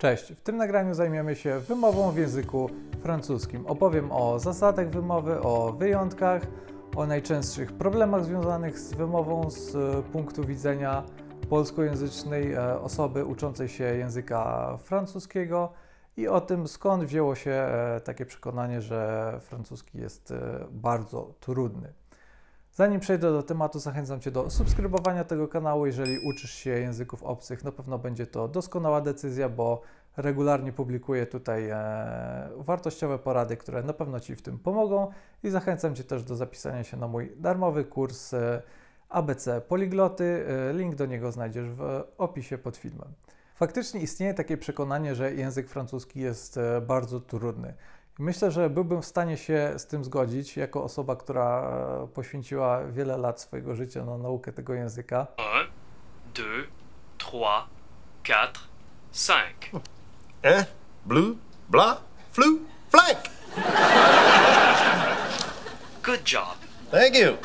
Cześć, w tym nagraniu zajmiemy się wymową w języku francuskim. Opowiem o zasadach wymowy, o wyjątkach, o najczęstszych problemach związanych z wymową z e, punktu widzenia polskojęzycznej e, osoby uczącej się języka francuskiego i o tym, skąd wzięło się e, takie przekonanie, że francuski jest bardzo trudny. Zanim przejdę do tematu, zachęcam Cię do subskrybowania tego kanału. Jeżeli uczysz się języków obcych, na pewno będzie to doskonała decyzja, bo regularnie publikuję tutaj e, wartościowe porady, które na pewno Ci w tym pomogą i zachęcam Cię też do zapisania się na mój darmowy kurs e, ABC Poligloty. E, link do niego znajdziesz w opisie pod filmem. Faktycznie istnieje takie przekonanie, że język francuski jest bardzo trudny. Myślę, że byłbym w stanie się z tym zgodzić, jako osoba, która e, poświęciła wiele lat swojego życia na naukę tego języka. 1, 2, 3, 4, 5. Un, blue, blah, flu, flank. Good job. Thank you.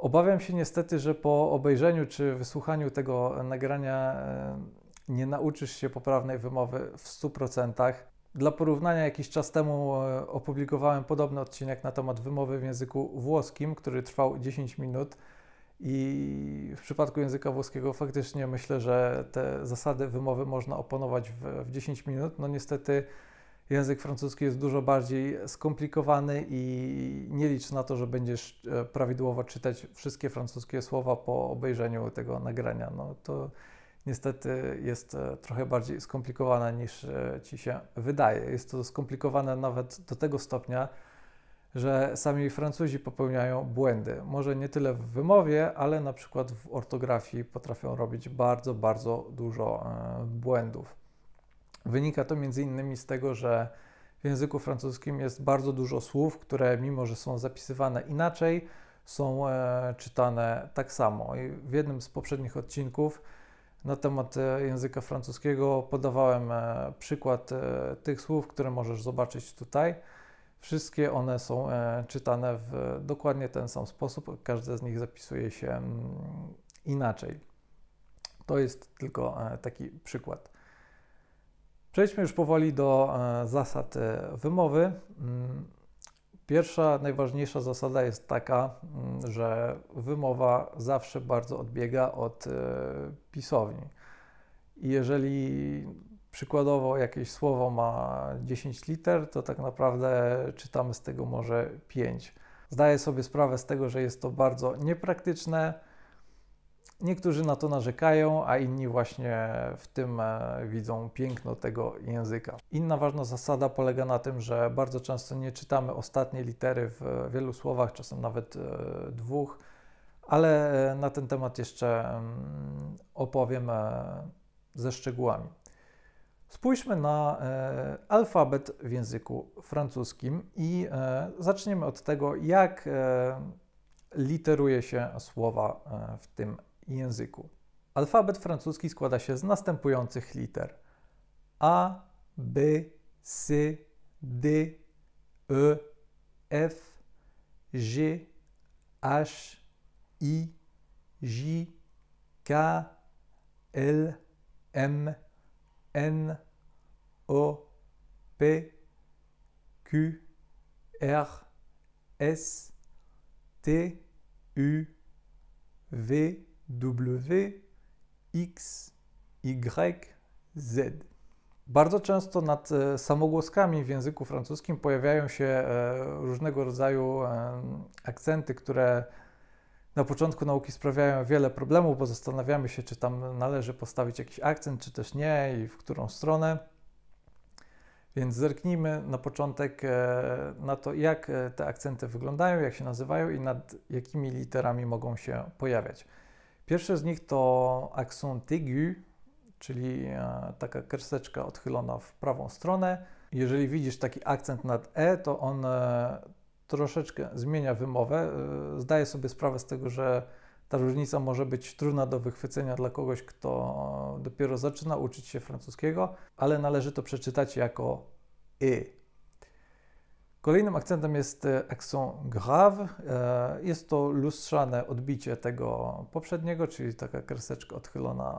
Obawiam się niestety, że po obejrzeniu czy wysłuchaniu tego nagrania e, nie nauczysz się poprawnej wymowy w 100%. Dla porównania, jakiś czas temu e, opublikowałem podobny odcinek na temat wymowy w języku włoskim, który trwał 10 minut. I w przypadku języka włoskiego faktycznie myślę, że te zasady wymowy można oponować w, w 10 minut. No niestety język francuski jest dużo bardziej skomplikowany i nie licz na to, że będziesz e, prawidłowo czytać wszystkie francuskie słowa po obejrzeniu tego nagrania. No to niestety jest e, trochę bardziej skomplikowane niż e, ci się wydaje. Jest to skomplikowane nawet do tego stopnia, że sami Francuzi popełniają błędy. Może nie tyle w wymowie, ale na przykład w ortografii potrafią robić bardzo, bardzo dużo e, błędów. Wynika to między innymi z tego, że w języku francuskim jest bardzo dużo słów, które mimo, że są zapisywane inaczej, są czytane tak samo. I w jednym z poprzednich odcinków na temat e, języka francuskiego podawałem e, przykład e, tych słów, które możesz zobaczyć tutaj. Wszystkie one są czytane w dokładnie ten sam sposób, każde z nich zapisuje się mm, inaczej. To jest tylko taki przykład. Przejdźmy już powoli do zasad wymowy. Pierwsza, najważniejsza zasada jest taka, mm, że wymowa zawsze bardzo odbiega od e, pisowni. I jeżeli przykładowo jakieś słowo ma 10 liter, to tak naprawdę czytamy z tego może 5. Zdaję sobie sprawę z tego, że jest to bardzo niepraktyczne Niektórzy na to narzekają, a inni właśnie w tym e, widzą piękno tego języka. Inna ważna zasada polega na tym, że bardzo często nie czytamy ostatniej litery w wielu słowach, czasem nawet e, dwóch, ale e, na ten temat jeszcze mm, opowiem ze szczegółami. Spójrzmy na alfabet w języku francuskim i zaczniemy od tego, jak literuje się słowa w tym języku. Alfabet francuski składa się z następujących liter: A, B, C, D, E, F, G, H, I, J, K, L, M, N, O, P, Q, R, S, T, U, V, W, X, Y, Z. Bardzo często nad e, samogłoskami w języku francuskim pojawiają się e, różnego rodzaju e, akcenty, które na początku nauki sprawiają wiele problemów, bo zastanawiamy się, czy tam należy postawić jakiś akcent, czy też nie i w którą stronę. Więc zerknijmy na początek na to, jak te akcenty wyglądają, jak się nazywają i nad jakimi literami mogą się pojawiać. Pierwszy z nich to accent aigu, czyli e, taka kreseczka odchylona w prawą stronę. Jeżeli widzisz taki akcent nad e, to on e, troszeczkę zmienia wymowę. Zdaję sobie sprawę z tego, że ta różnica może być trudna do wychwycenia dla kogoś, kto dopiero zaczyna uczyć się francuskiego, ale należy to przeczytać jako y. Kolejnym akcentem jest e, accent grave. E, jest to lustrzane odbicie tego poprzedniego, czyli taka kreseczka odchylona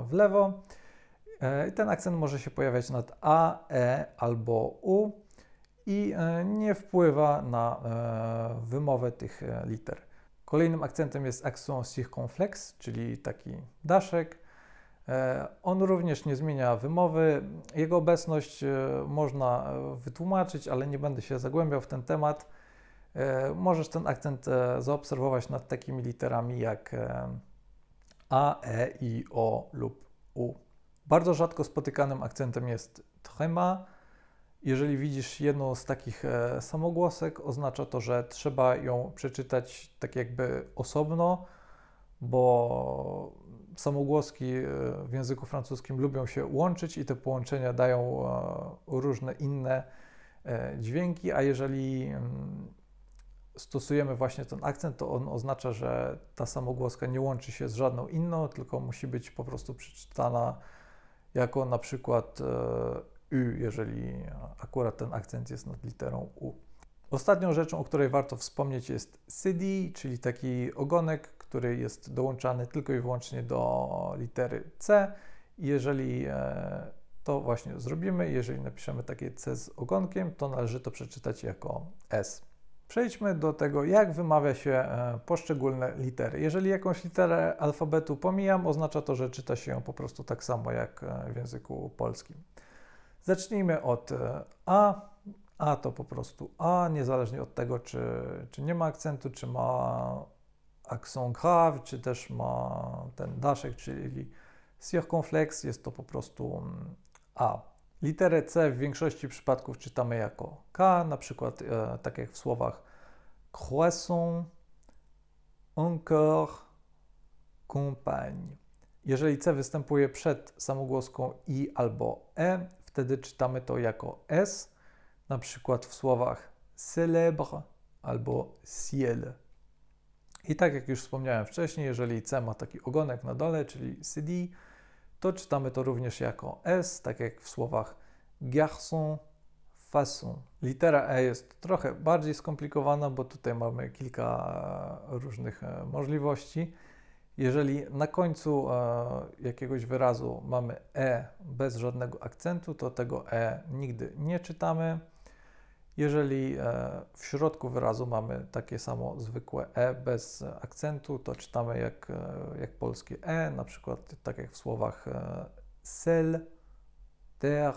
e, w lewo. Ten akcent może się pojawiać nad A, E albo U i nie wpływa na wymowę tych liter. Kolejnym akcentem jest accent circonflex, czyli taki daszek. E, On również nie zmienia wymowy. Jego obecność e, można e, wytłumaczyć, ale nie będę się zagłębiał w ten temat. Możesz ten akcent zaobserwować nad takimi literami jak A, E, I, O lub U. Bardzo rzadko spotykanym akcentem jest trema. Jeżeli widzisz jedną z takich samogłosek, oznacza to, że trzeba ją przeczytać tak jakby osobno, bo samogłoski e, w języku francuskim lubią się łączyć i te połączenia dają e, różne inne e, dźwięki, a jeżeli mm, stosujemy właśnie ten akcent, to on oznacza, że ta samogłoska nie łączy się z żadną inną, tylko musi być po prostu przeczytana jako na przykład U, jeżeli akurat ten akcent jest nad literą U. Ostatnią rzeczą, o której warto wspomnieć jest CD, czyli taki ogonek, który jest dołączany tylko i wyłącznie do litery C. Jeżeli e, to właśnie zrobimy, jeżeli napiszemy takie C z ogonkiem, to należy to przeczytać jako S. Przejdźmy do tego, jak wymawia się e, poszczególne litery. Jeżeli jakąś literę alfabetu pomijam, oznacza to, że czyta się ją po prostu tak samo jak e, w języku polskim. Zacznijmy od A. A to po prostu A, niezależnie od tego, czy, czy nie ma akcentu, czy ma accent grave, czy też ma ten daszek, czyli circonflex, jest to po prostu mm, A. Literę C w większości przypadków czytamy jako K, na przykład e, tak jak w słowach croissant, encore, compagne. Jeżeli C występuje przed samogłoską I albo E, wtedy czytamy to jako S, na przykład w słowach célèbre albo ciel. I tak jak już wspomniałem wcześniej, jeżeli C ma taki ogonek na dole, czyli CD, to czytamy to również jako S, tak jak w słowach garçon, façon. Litera E jest trochę bardziej skomplikowana, bo tutaj mamy kilka różnych e, możliwości. Jeżeli na końcu e, jakiegoś wyrazu mamy E bez żadnego akcentu, to tego E nigdy nie czytamy. Jeżeli e, w środku wyrazu mamy takie samo zwykłe E bez akcentu, to czytamy jak, e, jak polskie E, na przykład tak jak w słowach e, sel, ter.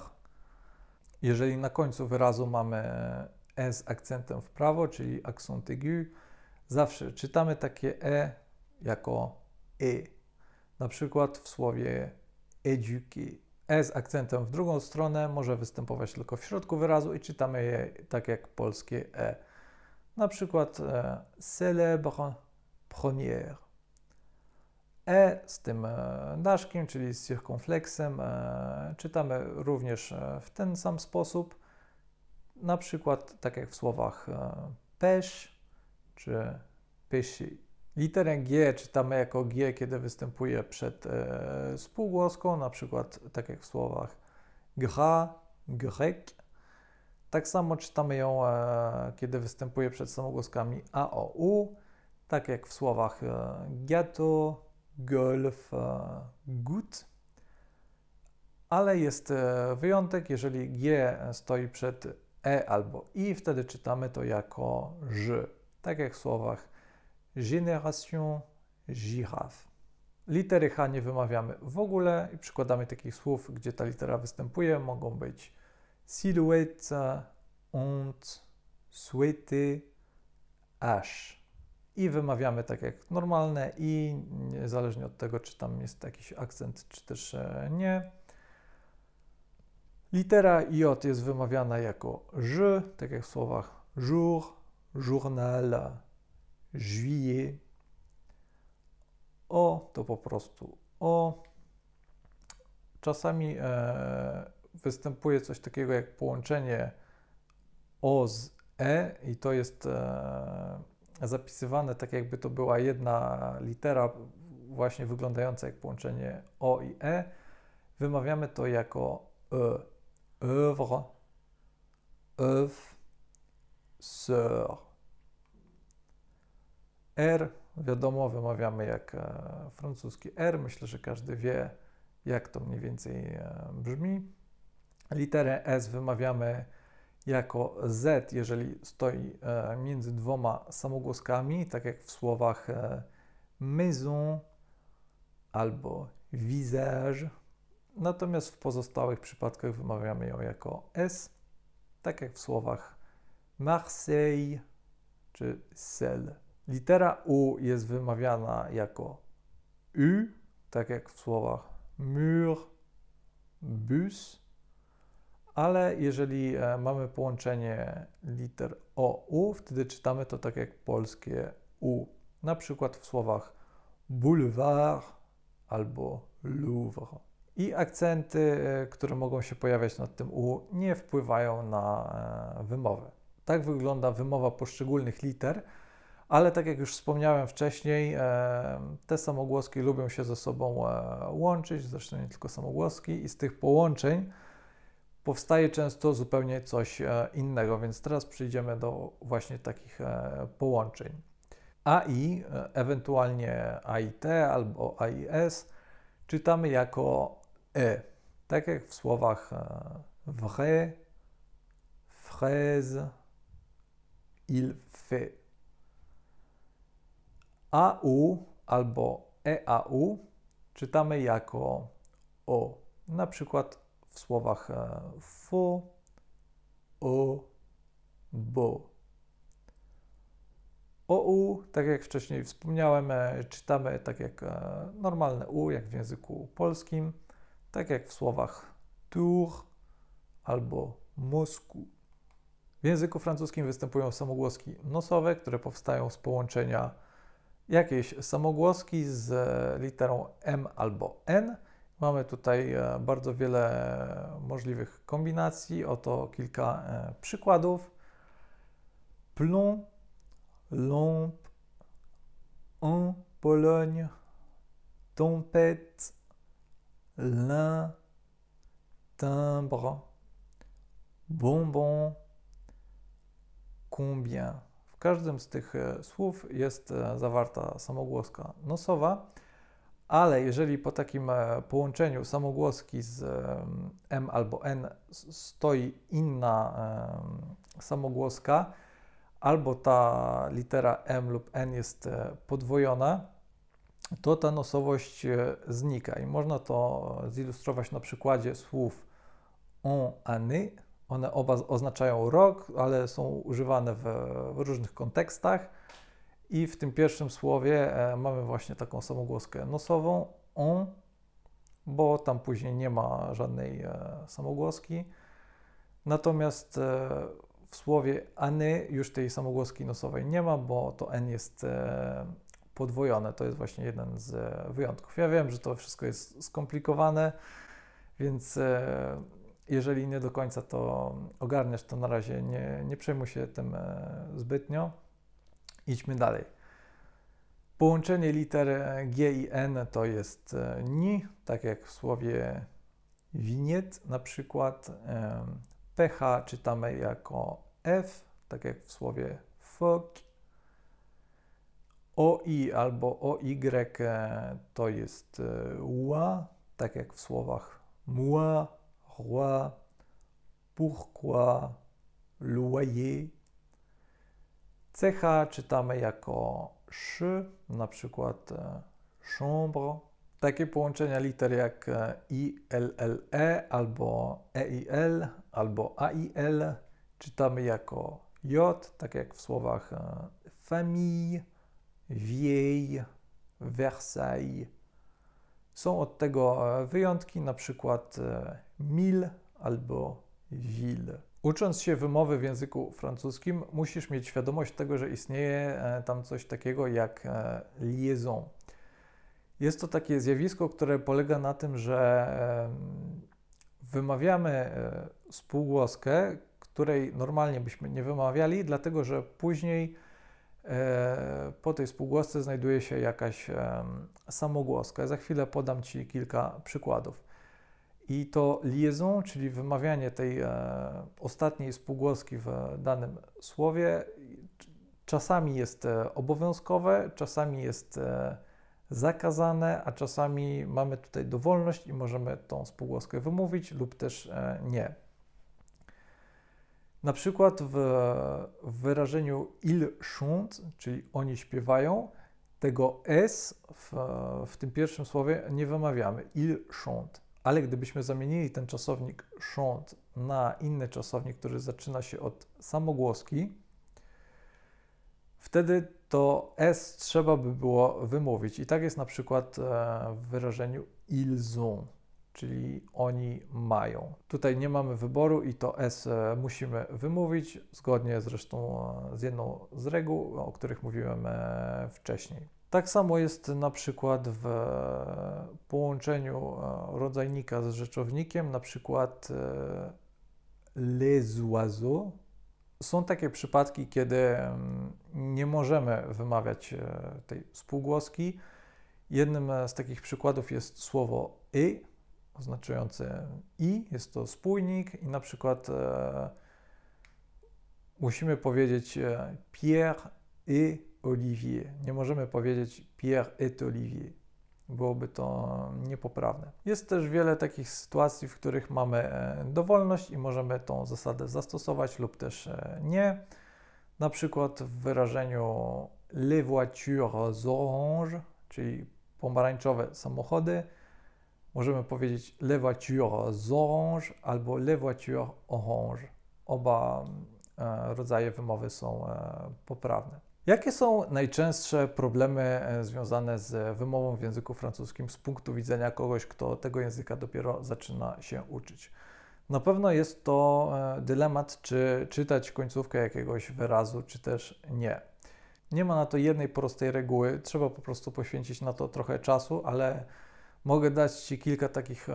Jeżeli na końcu wyrazu mamy E z akcentem w prawo, czyli accent aigu, zawsze czytamy takie E jako E. Na przykład w słowie éduquer. E z akcentem w drugą stronę może występować tylko w środku wyrazu i czytamy je tak jak polskie E. Na przykład e, célèbre première. E z tym e, daszkiem, czyli z circumflexem, e, czytamy również e, w ten sam sposób. Na przykład tak jak w słowach e, pêche czy pêcher. Literę G czytamy jako G, kiedy występuje przed e, spółgłoską, na przykład tak jak w słowach gra, grek. Tak samo czytamy ją, e, kiedy występuje przed samogłoskami A, O, U, tak jak w słowach e, gâteau, golf, e, gut. Ale jest e, wyjątek, jeżeli G stoi przed E albo I, wtedy czytamy to jako Ż, tak jak w słowach Génération girafe. Litery H nie wymawiamy w ogóle i przykładami takich słów, gdzie ta litera występuje, mogą być silhouette, honte, souhaiter, H. I wymawiamy tak jak normalne i niezależnie od tego, czy tam jest jakiś akcent, czy też e, nie. Litera J jest wymawiana jako Ż, tak jak w słowach jour, journal, juillet. O to po prostu O. Czasami e, występuje coś takiego jak połączenie O z E i to jest e, zapisywane tak jakby to była jedna litera właśnie wyglądająca jak połączenie O i E. Wymawiamy to jako E. Œuvre, œuf, sœur. R, wiadomo, wymawiamy jak e, francuski R. Myślę, że każdy wie, jak to mniej więcej e, brzmi. Literę S wymawiamy jako Z, jeżeli stoi e, między dwoma samogłoskami, tak jak w słowach maison albo visage. Natomiast w pozostałych przypadkach wymawiamy ją jako S, tak jak w słowach Marseille czy Sel. Litera U jest wymawiana jako U, tak jak w słowach mur, bus, ale jeżeli e, mamy połączenie liter O, U, wtedy czytamy to tak jak polskie U. Na przykład w słowach boulevard albo Louvre. I akcenty, e, które mogą się pojawiać nad tym U, nie wpływają na e, wymowę. Tak wygląda wymowa poszczególnych liter, ale tak jak już wspomniałem wcześniej, e, te samogłoski lubią się ze sobą łączyć, zresztą nie tylko samogłoski, i z tych połączeń powstaje często zupełnie coś innego, więc teraz przejdziemy do właśnie takich połączeń. AI, ewentualnie AIT albo AIS, czytamy jako E, tak jak w słowach vrai, fraise, il fait. AU albo EAU czytamy jako O, na przykład w słowach faux, o, bo. OU, tak jak wcześniej wspomniałem, czytamy tak jak normalne U, jak w języku polskim tak jak w słowach tour albo Moscou. W języku francuskim występują samogłoski nosowe, które powstają z połączenia jakiejś samogłoski z literą M albo N. Mamy tutaj e, bardzo wiele możliwych kombinacji. Oto kilka e, przykładów. Plomb, lampe, en Pologne, tempête, lin, timbre, bonbon, combien. Każdym z tych e, słów jest e, zawarta samogłoska nosowa, ale jeżeli po takim e, połączeniu samogłoski z M albo N stoi inna samogłoska, albo ta litera M lub N jest podwojona, to ta nosowość znika i można to zilustrować na przykładzie słów on, année. One oba oznaczają rok, ale są używane w, w różnych kontekstach. I w tym pierwszym słowie e, mamy właśnie taką samogłoskę nosową on, bo tam później nie ma żadnej e, samogłoski. Natomiast w słowie any już tej samogłoski nosowej nie ma, bo to n jest podwojone. To jest właśnie jeden z e, wyjątków. Ja wiem, że to wszystko jest skomplikowane, więc e, jeżeli nie do końca to ogarniasz, to na razie nie, nie przejmuj się tym e, zbytnio. Idźmy dalej. Połączenie liter G i N to jest ni, tak jak w słowie winiet na przykład. PH czytamy jako F, tak jak w słowie fok OI albo OY e, to jest e, ua, tak jak w słowach moi, roi, pourquoi, loyer. CH czytamy jako sz, na przykład e, chambre. Takie połączenia liter jak ILLE albo EIL albo AIL czytamy jako J, tak jak w słowach famille, Vieille, Versailles. Są od tego e, wyjątki, na przykład e, mil albo ville. Ucząc się wymowy w języku francuskim, musisz mieć świadomość tego, że istnieje e, tam coś takiego jak liaison. Jest to takie zjawisko, które polega na tym, że wymawiamy spółgłoskę, której normalnie byśmy nie wymawiali, dlatego że później po tej spółgłosce znajduje się jakaś samogłoska. Za chwilę podam Ci kilka przykładów. I to liaison, czyli wymawianie tej e, ostatniej spółgłoski w danym słowie, czasami jest e, obowiązkowe, czasami jest zakazane, a czasami mamy tutaj dowolność i możemy tą spółgłoskę wymówić lub też e, nie. Na przykład w, wyrażeniu il chante, czyli oni śpiewają, tego s w, w tym pierwszym słowie nie wymawiamy. Il chante. Ale gdybyśmy zamienili ten czasownik chante na inny czasownik, który zaczyna się od samogłoski, wtedy to S trzeba by było wymówić. I tak jest na przykład e, w wyrażeniu ils ont, czyli oni mają. Tutaj nie mamy wyboru i to S e, musimy wymówić, zgodnie zresztą e, z jedną z reguł, o których mówiłem wcześniej. Tak samo jest na przykład w połączeniu rodzajnika z rzeczownikiem, na przykład les oiseaux, są takie przypadki, kiedy mm, nie możemy wymawiać e, tej spółgłoski. Jednym z takich przykładów jest słowo y, oznaczające i, jest to spójnik i na przykład e, musimy powiedzieć e, Pierre et Olivier. Nie możemy powiedzieć Pierre et Olivier byłoby to niepoprawne. Jest też wiele takich sytuacji, w których mamy e, dowolność i możemy tą zasadę zastosować lub też e, nie. Na przykład w wyrażeniu les voitures orange, czyli pomarańczowe samochody, możemy powiedzieć les voitures orange albo les voitures orange. Oba e, rodzaje wymowy są poprawne. Jakie są najczęstsze problemy e, związane z wymową w języku francuskim z punktu widzenia kogoś, kto tego języka dopiero zaczyna się uczyć? Na pewno jest to e, dylemat, czy czytać końcówkę jakiegoś wyrazu, czy też nie. Nie ma na to jednej prostej reguły, trzeba po prostu poświęcić na to trochę czasu, ale mogę dać Ci kilka takich e,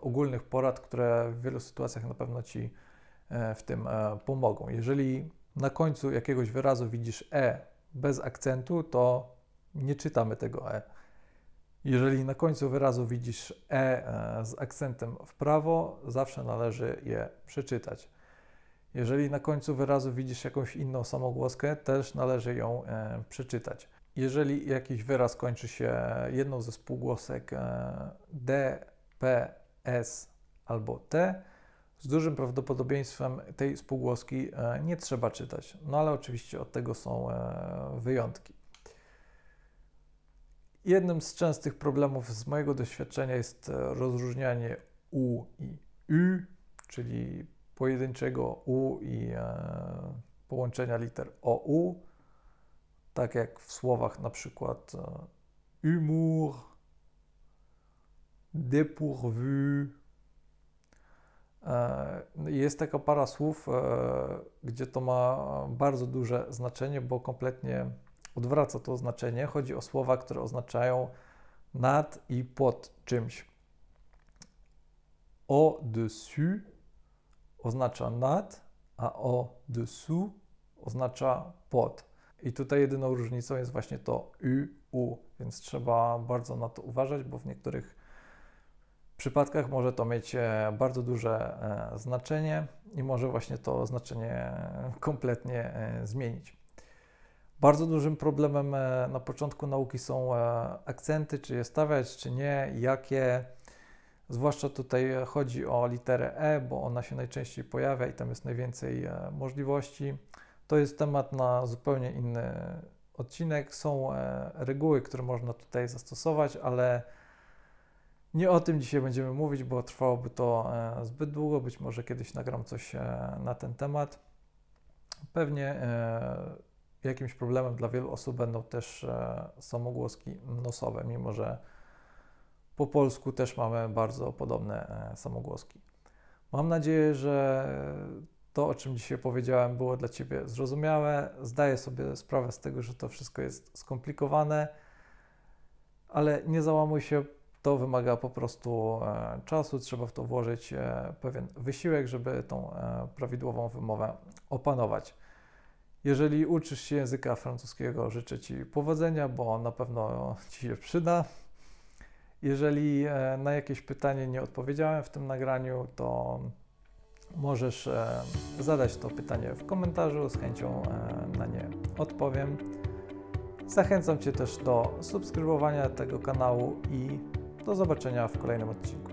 ogólnych porad, które w wielu sytuacjach na pewno Ci e, w tym e, pomogą. Jeżeli na końcu jakiegoś wyrazu widzisz e bez akcentu, to nie czytamy tego e. Jeżeli na końcu wyrazu widzisz e, e z akcentem w prawo, zawsze należy je przeczytać. Jeżeli na końcu wyrazu widzisz jakąś inną samogłoskę, też należy ją e, przeczytać. Jeżeli jakiś wyraz kończy się jedną ze spółgłosek e, d, p, s albo t, z dużym prawdopodobieństwem tej spółgłoski e, nie trzeba czytać. No ale oczywiście od tego są e, wyjątki. Jednym z częstych problemów z mojego doświadczenia jest rozróżnianie U i Y, czyli pojedynczego U i połączenia liter OU, tak jak w słowach na przykład humour, dépourvu, E, jest taka para słów, e, gdzie to ma bardzo duże znaczenie, bo kompletnie odwraca to znaczenie. Chodzi o słowa, które oznaczają nad i pod czymś. Au-dessus oznacza nad, a au-dessous oznacza pod. I tutaj jedyną różnicą jest właśnie to u, u, więc trzeba bardzo na to uważać, bo w niektórych przypadkach może to mieć e, bardzo duże e, znaczenie i może właśnie to znaczenie kompletnie e, zmienić. Bardzo dużym problemem na początku nauki są akcenty, czy je stawiać, czy nie, jakie. Zwłaszcza tutaj chodzi o literę E, bo ona się najczęściej pojawia i tam jest najwięcej możliwości. To jest temat na zupełnie inny odcinek. Są reguły, które można tutaj zastosować, ale nie o tym dzisiaj będziemy mówić, bo trwałoby to e, zbyt długo. Być może kiedyś nagram coś e, na ten temat. Pewnie e, jakimś problemem dla wielu osób będą też samogłoski nosowe, mimo że po polsku też mamy bardzo podobne samogłoski. Mam nadzieję, że to, o czym dzisiaj powiedziałem, było dla Ciebie zrozumiałe. Zdaję sobie sprawę z tego, że to wszystko jest skomplikowane, ale nie załamuj się to wymaga po prostu e, czasu, trzeba w to włożyć e, pewien wysiłek, żeby tą e, prawidłową wymowę opanować. Jeżeli uczysz się języka francuskiego, życzę Ci powodzenia, bo na pewno Ci się przyda. Jeżeli na jakieś pytanie nie odpowiedziałem w tym nagraniu, to możesz zadać to pytanie w komentarzu, z chęcią na nie odpowiem. Zachęcam Cię też do subskrybowania tego kanału i do zobaczenia w kolejnym odcinku.